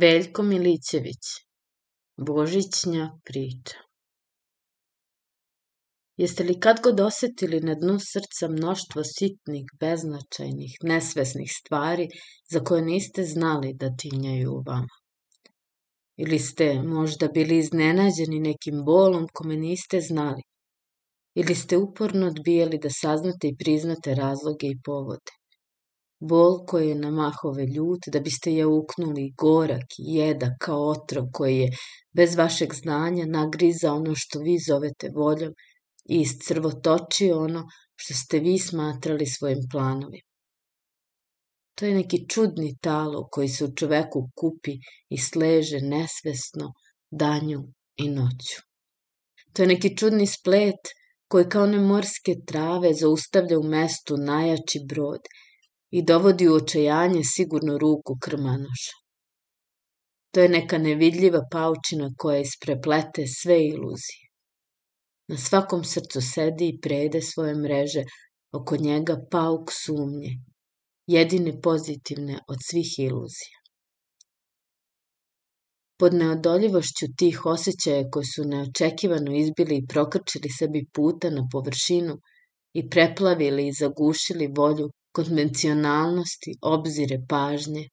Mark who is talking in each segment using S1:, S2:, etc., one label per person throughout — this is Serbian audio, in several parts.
S1: Veljko Milićević Božićnja priča Jeste li kad god osetili na dnu srca mnoštvo sitnih, beznačajnih, nesvesnih stvari za koje niste znali da tinjaju u vama? Ili ste možda bili iznenađeni nekim bolom kome niste znali? Ili ste uporno odbijali da saznate i priznate razloge i povode? Bol koji je na mahove ljut, da biste je uknuli gorak i jedak kao otrov koji je, bez vašeg znanja, nagriza ono što vi zovete voljom i iscrvotočio ono što ste vi smatrali svojim planovima. To je neki čudni talo koji se u čoveku kupi i sleže nesvesno danju i noću. To je neki čudni splet koji kao one morske trave zaustavlja u mestu najjači brod i dovodi u očajanje sigurno ruku krmanoša. To je neka nevidljiva paučina koja ispreplete sve iluzije. Na svakom srcu sedi i prede svoje mreže, oko njega pauk sumnje, jedine pozitivne od svih iluzija. Pod neodoljivošću tih osjećaja koji su neočekivano izbili i prokrčili sebi puta na površinu i preplavili i zagušili volju konvencionalnosti, obzire, pažnje.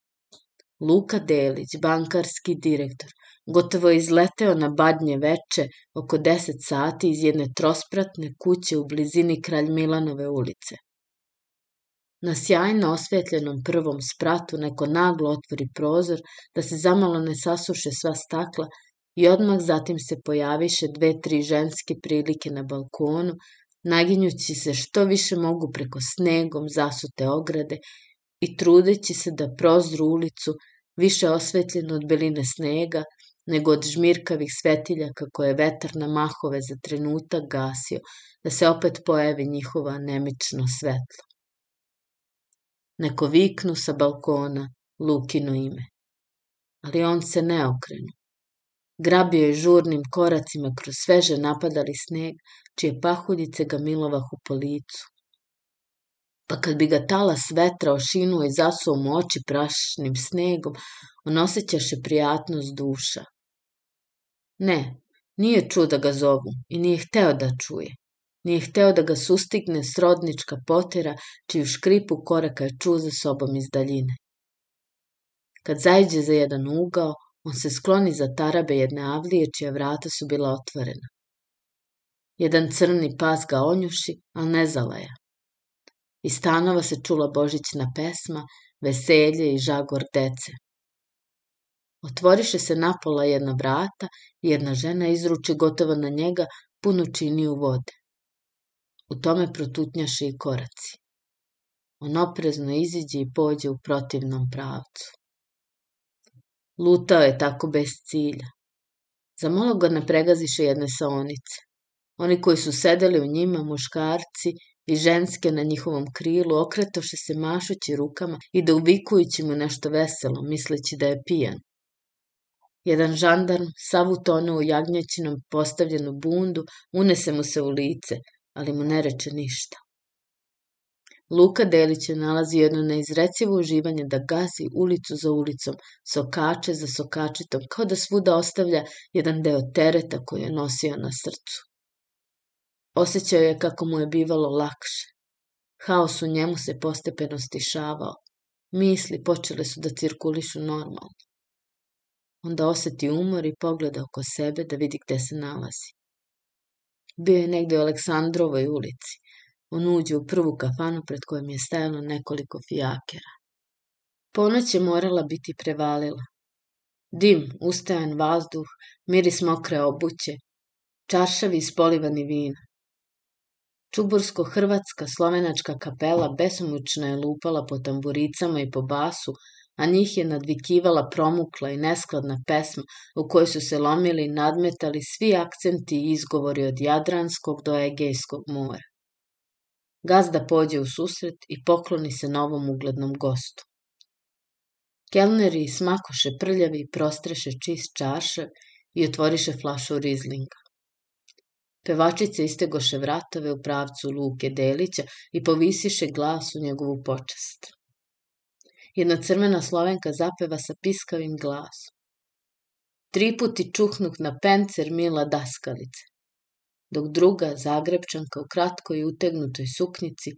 S1: Luka Delić, bankarski direktor, gotovo izleteo na badnje veče oko 10 sati iz jedne trospratne kuće u blizini Kralj Milanove ulice. Na sjajno osvetljenom prvom spratu neko naglo otvori prozor da se zamalo ne sasuše sva stakla i odmah zatim se pojaviše dve, tri ženske prilike na balkonu naginjući se što više mogu preko snegom zasute ograde i trudeći se da prozru ulicu više osvetljeno od beline snega nego od žmirkavih svetiljaka koje je vetar na mahove za trenutak gasio, da se opet pojavi njihova nemično svetlo. Neko viknu sa balkona Lukino ime, ali on se ne okrenu. Grabio je žurnim koracima kroz sveže napadali sneg, čije pahuljice ga milovahu po licu. Pa kad bi ga talas vetra ošinuo i zasuo mu oči prašnim snegom, on osjećaše prijatnost duša. Ne, nije čuo da ga zovu i nije hteo da čuje. Nije hteo da ga sustigne srodnička potera, čiju škripu koraka je čuo za sobom iz daljine. Kad zajđe za jedan ugao, On se skloni za tarabe jedne avlije čija vrata su bila otvorena. Jedan crni pas ga onjuši, ali ne zalaja. Iz stanova se čula božićna pesma, veselje i žagor dece. Otvoriše se napola jedna vrata i jedna žena izruči gotovo na njega punu činiju vode. U tome protutnjaše i koraci. On oprezno iziđe i pođe u protivnom pravcu. Lutao je tako bez cilja. Zamalo ga ne pregaziše jedne saonice. Oni koji su sedeli u njima, muškarci i ženske na njihovom krilu, okretoše se mašući rukama i ubikujući mu nešto veselo, misleći da je pijan. Jedan žandarm, sav utonuo u jagnjećinom postavljenu bundu, unese mu se u lice, ali mu ne reče ništa. Luka Delić je nalazi jedno neizrecivo uživanje da gazi ulicu za ulicom, sokače za sokačetom, kao da svuda ostavlja jedan deo tereta koji je nosio na srcu. Osećao je kako mu je bivalo lakše. Haos u njemu se postepeno stišavao. Misli počele su da cirkulišu normalno. Onda oseti umor i pogleda oko sebe da vidi gde se nalazi. Bio je negde u Aleksandrovoj ulici, On uđe u prvu kafanu pred kojom je stajalo nekoliko fijakera. Ponoć je morala biti prevalila. Dim, ustajan vazduh, miris mokre obuće, čaršavi ispolivani vina. Čubursko-hrvatska slovenačka kapela besomučno je lupala po tamburicama i po basu, a njih je nadvikivala promukla i neskladna pesma u kojoj su se lomili i nadmetali svi akcenti i izgovori od Jadranskog do Egejskog mora. Gazda pođe u susret i pokloni se novom uglednom gostu. Kelneri smakoše prljavi, prostreše čist čaše i otvoriše flašu rizlinga. Pevačice istegoše vratove u pravcu Luke Delića i povisiše glas u njegovu počest. jedna crvena slovenka zapeva sa piskavim glasom. Tri puti čuhnuh na pencer Mila Daskalice, dok druga, zagrebčanka u kratkoj i utegnutoj suknjici,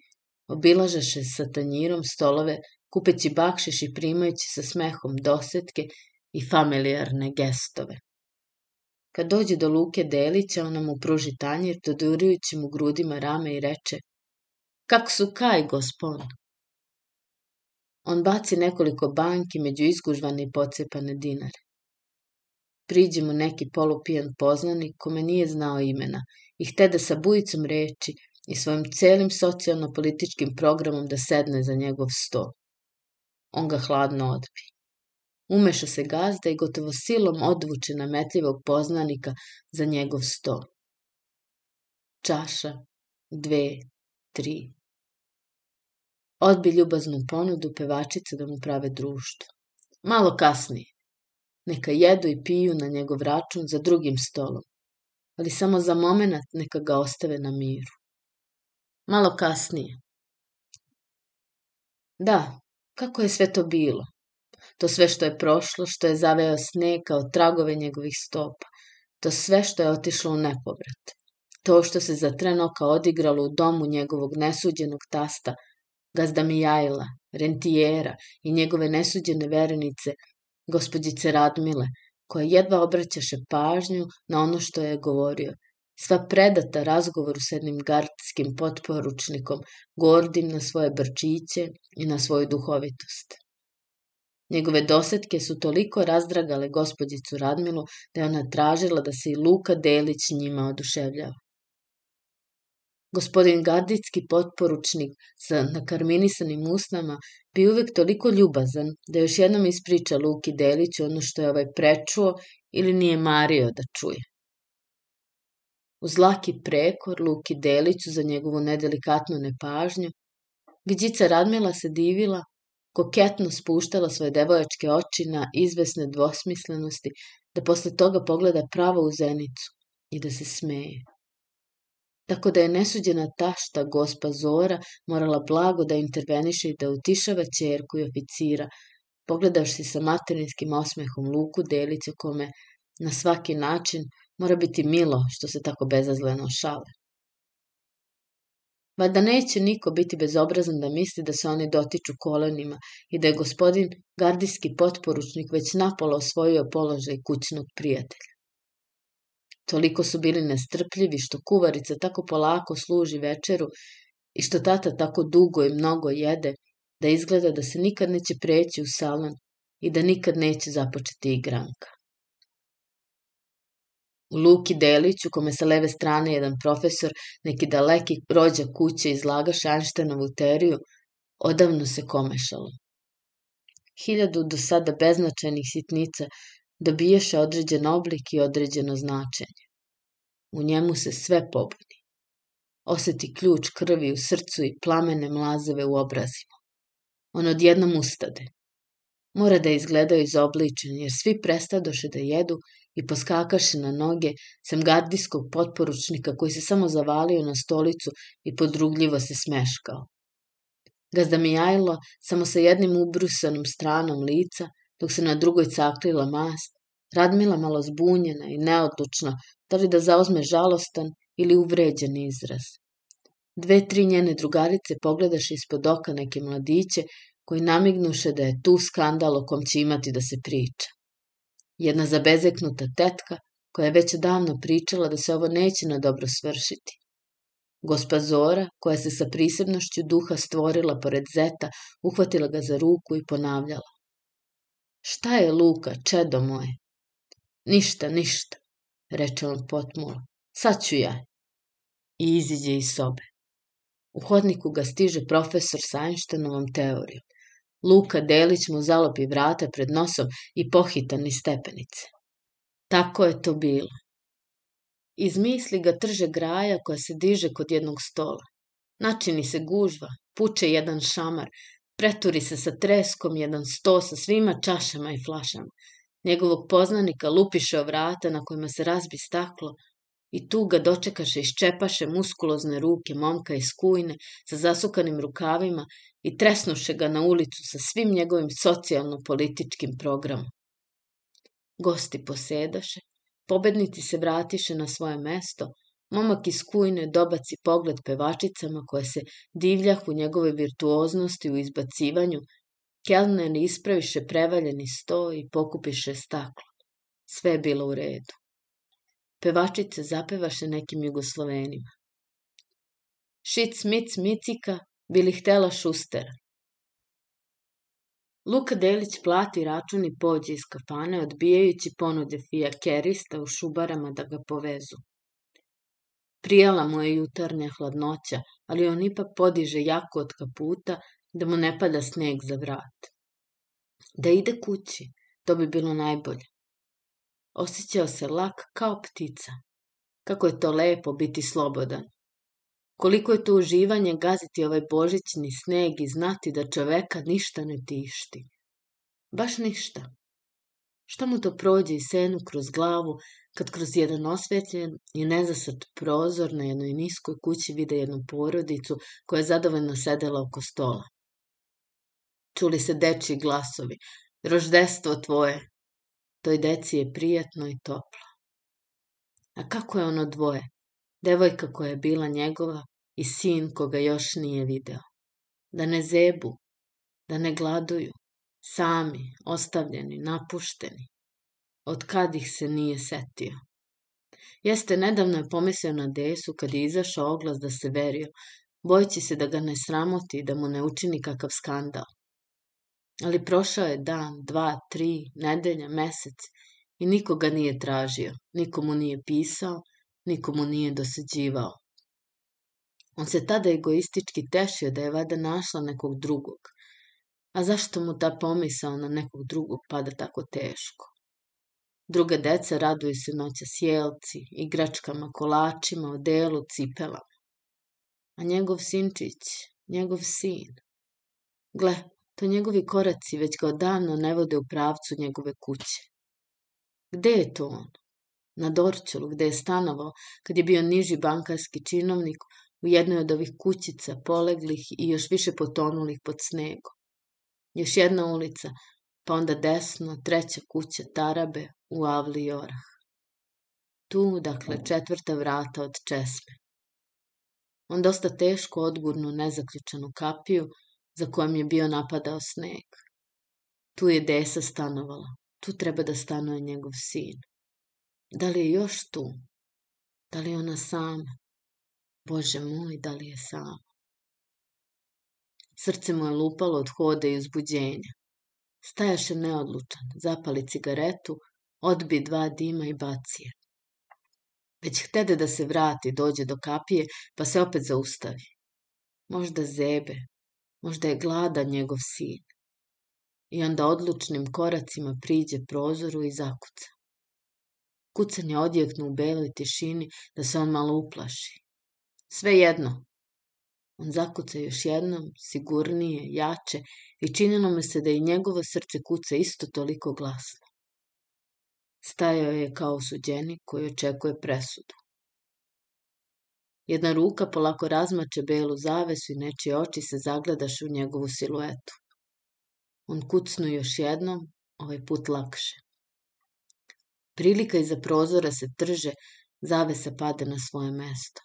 S1: obilažaše sa tanjirom stolove, kupeći bakšiš i primajući sa smehom dosetke i familijarne gestove. Kad dođe do Luke Delića, ona mu pruži tanjir, dodurujući mu grudima rame i reče Kako su kaj, gospon? On baci nekoliko banki među izgužvane i pocepane dinare. Priđe mu neki polupijan poznanik kome nije znao imena i htede sa bujicom reči i svojim celim socijalno-političkim programom da sedne za njegov sto. On ga hladno odbi. Umeša se gazda i gotovo silom odvuče nametljivog poznanika za njegov sto. Čaša, dve, tri. Odbi ljubaznu ponudu pevačice da mu prave društvo. Malo kasnije. Neka jedu i piju na njegov račun za drugim stolom, ali samo za moment neka ga ostave na miru. Malo kasnije. Da, kako je sve to bilo? To sve što je prošlo, što je zaveo sneg kao tragove njegovih stopa. To sve što je otišlo u nepovrat. To što se za tren oka odigralo u domu njegovog nesuđenog tasta, gazda Mijajla, rentijera i njegove nesuđene verenice, gospođice Radmile, koja jedva obraćaše pažnju na ono što je govorio, sva predata razgovoru s jednim gardskim potporučnikom, gordim na svoje brčiće i na svoju duhovitost. Njegove dosetke su toliko razdragale gospođicu Radmilu da je ona tražila da se i Luka Delić njima oduševljava. Gospodin Gardicki potporučnik sa nakarminisanim usnama bi uvek toliko ljubazan da još jednom ispriča Luki Deliću ono što je ovaj prečuo ili nije mario da čuje. Uz laki prekor Luki Deliću za njegovu nedelikatnu nepažnju, Gđica Radmila se divila koketno spuštala svoje devojačke oči na izvesne dvosmislenosti, da posle toga pogleda pravo u zenicu i da se smeje. Tako da je nesuđena tašta gospa Zora morala blago da interveniše i da utišava čerku i oficira, pogledavši sa materinskim osmehom Luku delice kome na svaki način mora biti milo što se tako bezazleno šale. Valjda neće niko biti bezobrazan da misli da se oni dotiču kolenima i da je gospodin gardijski potporučnik već napolo osvojio položaj kućnog prijatelja. Toliko su bili nestrpljivi što kuvarica tako polako služi večeru i što tata tako dugo i mnogo jede, da izgleda da se nikad neće preći u salon i da nikad neće započeti igranka. U Luki Deliću, kome sa leve strane jedan profesor, neki daleki rođa kuće izlagaše Einsteinovu teoriju, odavno se komešalo. Hiljadu do sada beznačajnih sitnica dobiješe određen oblik i određeno značenje. U njemu se sve pobudi. Oseti ključ krvi u srcu i plamene mlazeve u obrazima. On odjednom ustade. Mora da izgledaju izobličeni, jer svi prestadoše da jedu i poskakaše na noge, sem gardijskog potporučnika koji se samo zavalio na stolicu i podrugljivo se smeškao. Gazda Mijajlo samo sa jednim ubrusanom stranom lica, dok se na drugoj caklila mast, Radmila malo zbunjena i neodlučna, da li da zauzme žalostan ili uvređen izraz. Dve, tri njene drugarice pogledaše ispod oka neke mladiće koji namignuše da je tu skandal o kom će imati da se priča. Jedna zabezeknuta tetka koja je već davno pričala da se ovo neće na dobro svršiti. Gospa Zora, koja se sa prisebnošću duha stvorila pored zeta, uhvatila ga za ruku i ponavljala. Šta je Luka, čedo moje? Ništa, ništa, reče on potmulo. Sad ću ja. I iziđe iz sobe. U hodniku ga stiže profesor sa Einsteinovom teorijom. Luka Delić mu zalopi vrata pred nosom i pohita ni stepenice. Tako je to bilo. Iz misli ga trže graja koja se diže kod jednog stola. Načini se gužva, puče jedan šamar, preturi se sa treskom jedan sto sa svima čašama i flašama. Njegovog poznanika lupiše o vrata na kojima se razbi staklo I tu ga dočekaše i ščepaše muskulozne ruke momka iz kujne sa zasukanim rukavima i tresnuše ga na ulicu sa svim njegovim socijalno-političkim programom. Gosti posedaše, pobednici se vratiše na svoje mesto, momak iz kujne dobaci pogled pevačicama koje se divljahu njegove virtuoznosti u izbacivanju, kelner ispraviše prevaljeni sto i pokupiše staklo. Sve je bilo u redu. Pevačice zapevaše nekim jugoslovenima. Šic, mic, micika, bili htela šustera. Luka Delić plati račun i pođe iz kafane, odbijajući ponude fijakerista u šubarama da ga povezu. Prijala mu je jutarnja hladnoća, ali on ipak podiže jako od kaputa da mu ne pada sneg za vrat. Da ide kući, to bi bilo najbolje. Osjećao se lak kao ptica. Kako je to lepo biti slobodan. Koliko je to uživanje gaziti ovaj božićni sneg i znati da čoveka ništa ne tišti. Baš ništa. Šta mu to prođe i senu kroz glavu, kad kroz jedan osvetljen i nezasrt prozor na jednoj niskoj kući vide jednu porodicu koja je zadovoljno sedela oko stola. Čuli se deči glasovi. Roždestvo tvoje. Toj deci je prijatno i toplo. A kako je ono dvoje? Devojka koja je bila njegova i sin koga još nije video. Da ne zebu, da ne gladuju, sami, ostavljeni, napušteni. Od kad ih se nije setio. Jeste, nedavno je pomislio na Desu kad je izašao oglas da se verio, bojići se da ga ne sramoti da mu ne učini kakav skandal. Ali prošao je dan, dva, tri, nedelja, mesec i nikoga nije tražio, nikomu nije pisao, nikomu nije dosađivao. On se tada egoistički tešio da je vada našla nekog drugog. A zašto mu ta pomisao na nekog drugog pada tako teško? Druga deca raduju se noća sjelci, igračkama, kolačima, odelu, cipelama. A njegov sinčić, njegov sin. Gle, to njegovi koraci već ga odavno ne vode u pravcu njegove kuće. Gde je to on? Na Dorčelu, gde je stanovao kad je bio niži bankarski činovnik u jednoj od ovih kućica poleglih i još više potonulih pod snegom. Još jedna ulica, pa onda desno, treća kuća Tarabe u Avli i Orah. Tu, dakle, četvrta vrata od česme. On dosta teško odgurnu nezaključanu kapiju, za kojom je bio napadao sneg. Tu je Desa stanovala, tu treba da stanuje njegov sin. Da li je još tu? Da li je ona sama? Bože moj, da li je sama? Srce mu je lupalo od hoda i uzbuđenja. Stajaše neodlučan, zapali cigaretu, odbi dva dima i baci je. Već htede da se vrati, dođe do kapije, pa se opet zaustavi. Možda zebe, možda je gladan njegov sin. I onda odlučnim koracima priđe prozoru i zakuca. Kucanje odjeknu u beloj tišini da se on malo uplaši. Sve jedno. On zakuca još jednom, sigurnije, jače i činilo me se da i njegovo srce kuca isto toliko glasno. Stajao je kao suđenik koji očekuje presudu. Jedna ruka polako razmače belu zavesu i nečije oči se zagledaše u njegovu siluetu. On kucnu još jednom, ovaj put lakše. Prilika iza prozora se trže, zavesa pade na svoje mesto.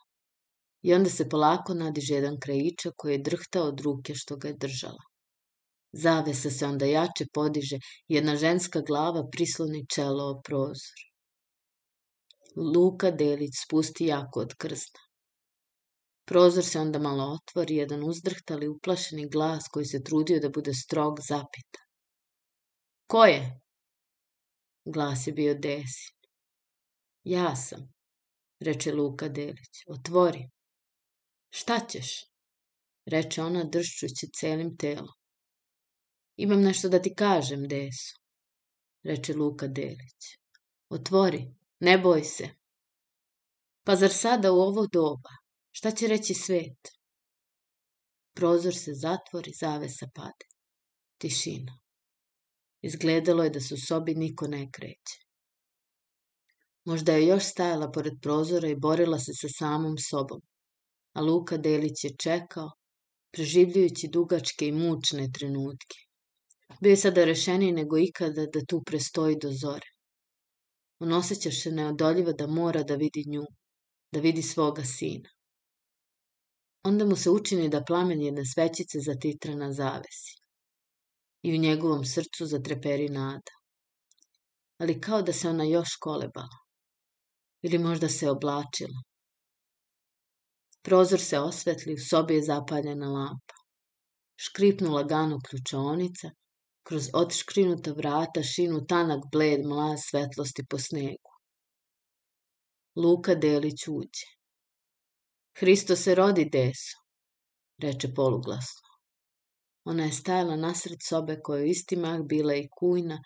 S1: I onda se polako nadiže jedan krajičak koji je drhtao od ruke što ga je držala. Zavesa se onda jače podiže jedna ženska glava prisloni čelo o prozor. Luka Delić spusti jako od krzna. Prozor se onda malo otvori, jedan uzdrhtali uplašeni glas koji se trudio da bude strog zapita. Ko je? Glas je bio Desin. Ja sam, reče Luka Delić. Otvori. Šta ćeš? reče ona dršćući celim telom. Imam nešto da ti kažem, Deso, reče Luka Delić. Otvori, ne boj se. Pa zar sada u ovo doba? Šta će reći svet? Prozor se zatvori, zavesa pade. Tišina. Izgledalo je da se u sobi niko ne kreće. Možda je još stajala pored prozora i borila se sa samom sobom. A Luka Delić je čekao, preživljujući dugačke i mučne trenutke. Bio je sada rešeniji nego ikada da tu prestoji do zore. On osjeća se neodoljivo da mora da vidi nju, da vidi svoga sina. Onda mu se učini da plamen jedne svećice zatitra na zavesi. I u njegovom srcu zatreperi nada. Ali kao da se ona još kolebala. Ili možda se oblačila. Prozor se osvetli, u sobi je zapaljena lampa. Škripnu lagano ključaonica, kroz otškrinuta vrata šinu tanak bled mlaz svetlosti po snegu. Luka Delić uđe. Hristo se rodi, deso, reče poluglasno. Ona je stajala nasred sobe koja je isti mah bila i kujna,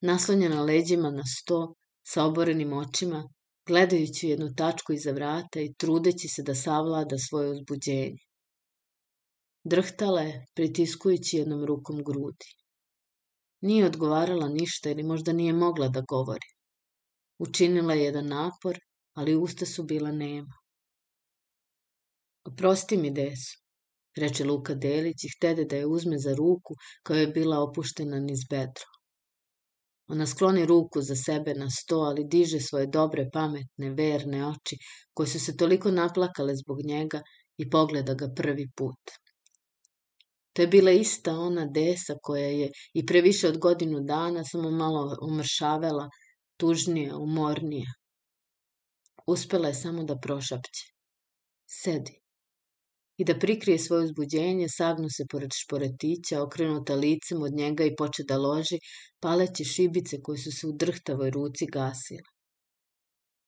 S1: naslonjena leđima na sto, sa oborenim očima, gledajući jednu tačku iza vrata i trudeći se da savlada svoje uzbuđenje. Drhtala je, pritiskujući jednom rukom grudi. Nije odgovarala ništa ili možda nije mogla da govori. Učinila je jedan napor, ali usta su bila nema. Oprosti mi, desu, reče Luka Delić i htede da je uzme za ruku koja je bila opuštena niz bedro. Ona skloni ruku za sebe na sto, ali diže svoje dobre, pametne, verne oči, koje su se toliko naplakale zbog njega i pogleda ga prvi put. To je bila ista ona desa koja je i pre više od godinu dana samo malo umršavela, tužnija, umornija. Uspela je samo da prošapće. Sedi. I da prikrije svoje uzbuđenje, sagnu se pored šporetića, okrenuta licem od njega i poče da loži, paleći šibice koje su se u drhtavoj ruci gasile.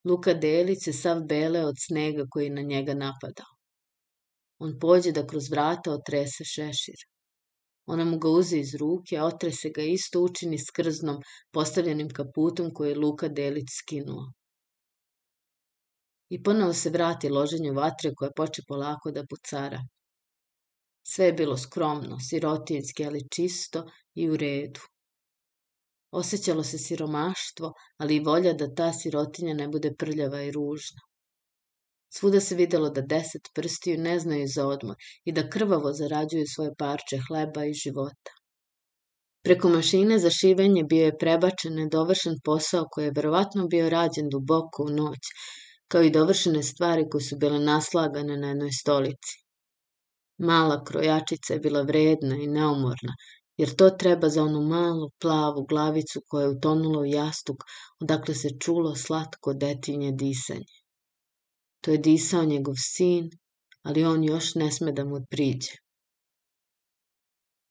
S1: Luka Delić se sav bele od snega koji na njega napadao. On pođe da kroz vrata otrese šešir. Ona mu ga uze iz ruke, a otrese ga isto učini skrznom, postavljenim kaputom koji je Luka Delić skinuo. I ponovo se vrati loženju vatre koje poče polako da pucara. Sve je bilo skromno, sirotinski, ali čisto i u redu. Osećalo se siromaštvo, ali i volja da ta sirotinja ne bude prljava i ružna. Svuda se videlo da deset prstiju ne znaju za odmor i da krvavo zarađuju svoje parče hleba i života. Preko mašine za šivenje bio je prebačen nedovršen posao koji je verovatno bio rađen duboko u noć, kao i dovršene stvari koje su bile naslagane na jednoj stolici. Mala krojačica je bila vredna i neumorna, jer to treba za onu malu, plavu glavicu koja je utonula u jastuk, odakle se čulo slatko detinje disanje. To je disao njegov sin, ali on još ne sme da mu priđe.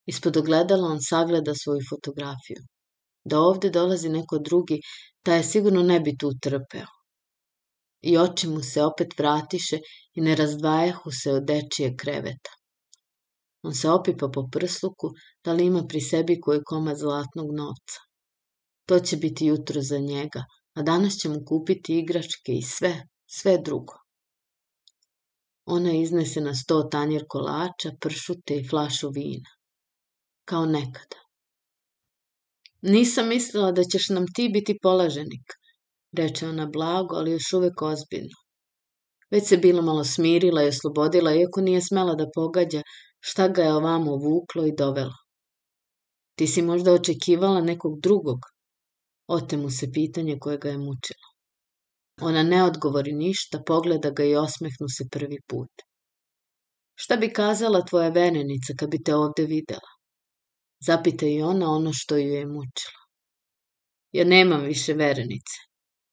S1: Ispod ogledala on sagleda svoju fotografiju. Da ovde dolazi neko drugi, taj sigurno ne bi tu trpeo. I oči mu se opet vratiše i ne razdvajahu se od dečije kreveta. On se opipa po prsluku, da li ima pri sebi koji komad zlatnog novca. To će biti jutro za njega, a danas će mu kupiti igračke i sve, sve drugo. Ona iznese na sto tanjer kolača, pršute i flašu vina. Kao nekada. Nisam mislila da ćeš nam ti biti polaženik, reče ona blago, ali još uvek ozbiljno. Već se bila malo smirila i oslobodila, iako nije smela da pogađa šta ga je ovamo vuklo i dovelo. Ti si možda očekivala nekog drugog? Ote mu se pitanje koje ga je mučilo. Ona ne odgovori ništa, pogleda ga i osmehnu se prvi put. Šta bi kazala tvoja venenica kad bi te ovde videla? Zapita i ona ono što ju je mučilo. Ja nemam više verenice,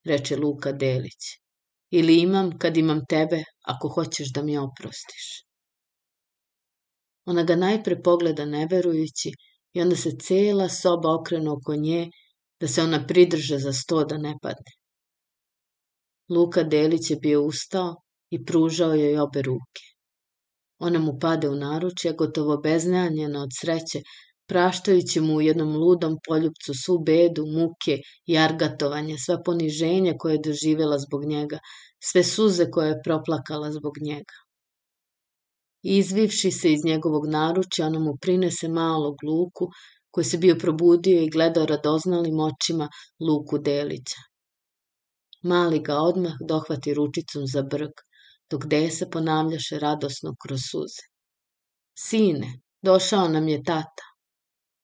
S1: reče Luka Delić. Ili imam kad imam tebe, ako hoćeš da mi oprostiš. Ona ga najpre pogleda neverujući i onda se cela soba okrene oko nje da se ona pridrže za sto da ne padne. Luka Delić je bio ustao i pružao joj obe ruke. Ona mu pade u naručje, gotovo beznanjena od sreće, praštajući mu u jednom ludom poljupcu svu bedu, muke i argatovanje, sva poniženja koje je doživjela zbog njega, sve suze koje je proplakala zbog njega. izvivši se iz njegovog naručja, ona mu prinese malog Luku, koji se bio probudio i gledao radoznalim očima Luku Delića. Mali ga odmah dohvati ručicom za brk, dok desa ponavljaše radosno kroz suze. Sine, došao nam je tata.